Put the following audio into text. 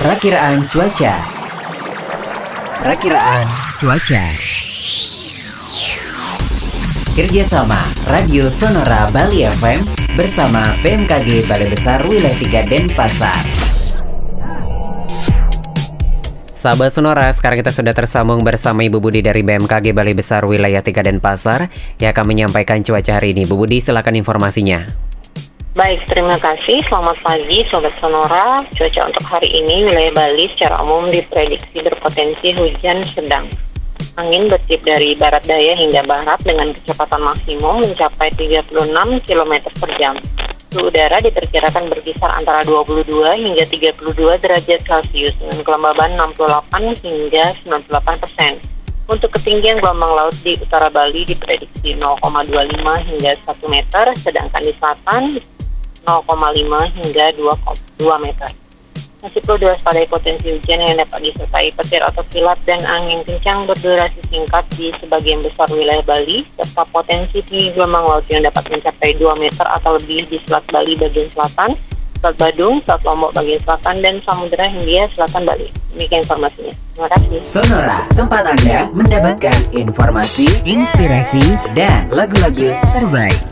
Perakiraan cuaca. Perakiraan cuaca. Kerjasama Radio Sonora Bali FM bersama BMKG Balai Besar Wilayah 3 Denpasar. Sahabat Sonora, sekarang kita sudah tersambung bersama Ibu Budi dari BMKG Balai Besar Wilayah 3 Denpasar yang akan menyampaikan cuaca hari ini. Bu Budi, silakan informasinya. Baik, terima kasih. Selamat pagi Sobat Sonora. Cuaca untuk hari ini wilayah Bali secara umum diprediksi berpotensi hujan sedang. Angin bertiup dari barat daya hingga barat dengan kecepatan maksimum mencapai 36 km per jam. Suhu udara diperkirakan berkisar antara 22 hingga 32 derajat Celcius dengan kelembaban 68 hingga 98 persen. Untuk ketinggian gelombang laut di utara Bali diprediksi 0,25 hingga 1 meter, sedangkan di selatan 0,5 hingga 2, meter. Masih perlu diwaspadai potensi hujan yang dapat disertai petir atau kilat dan angin kencang berdurasi singkat di sebagian besar wilayah Bali, serta potensi tinggi gelombang laut yang dapat mencapai 2 meter atau lebih di Selat Bali bagian selatan, Selat Badung, Selat Lombok bagian selatan, dan Samudera Hindia Selatan Bali. Demikian informasinya. Terima kasih. Sonora, tempat Anda mendapatkan informasi, inspirasi, dan lagu-lagu terbaik.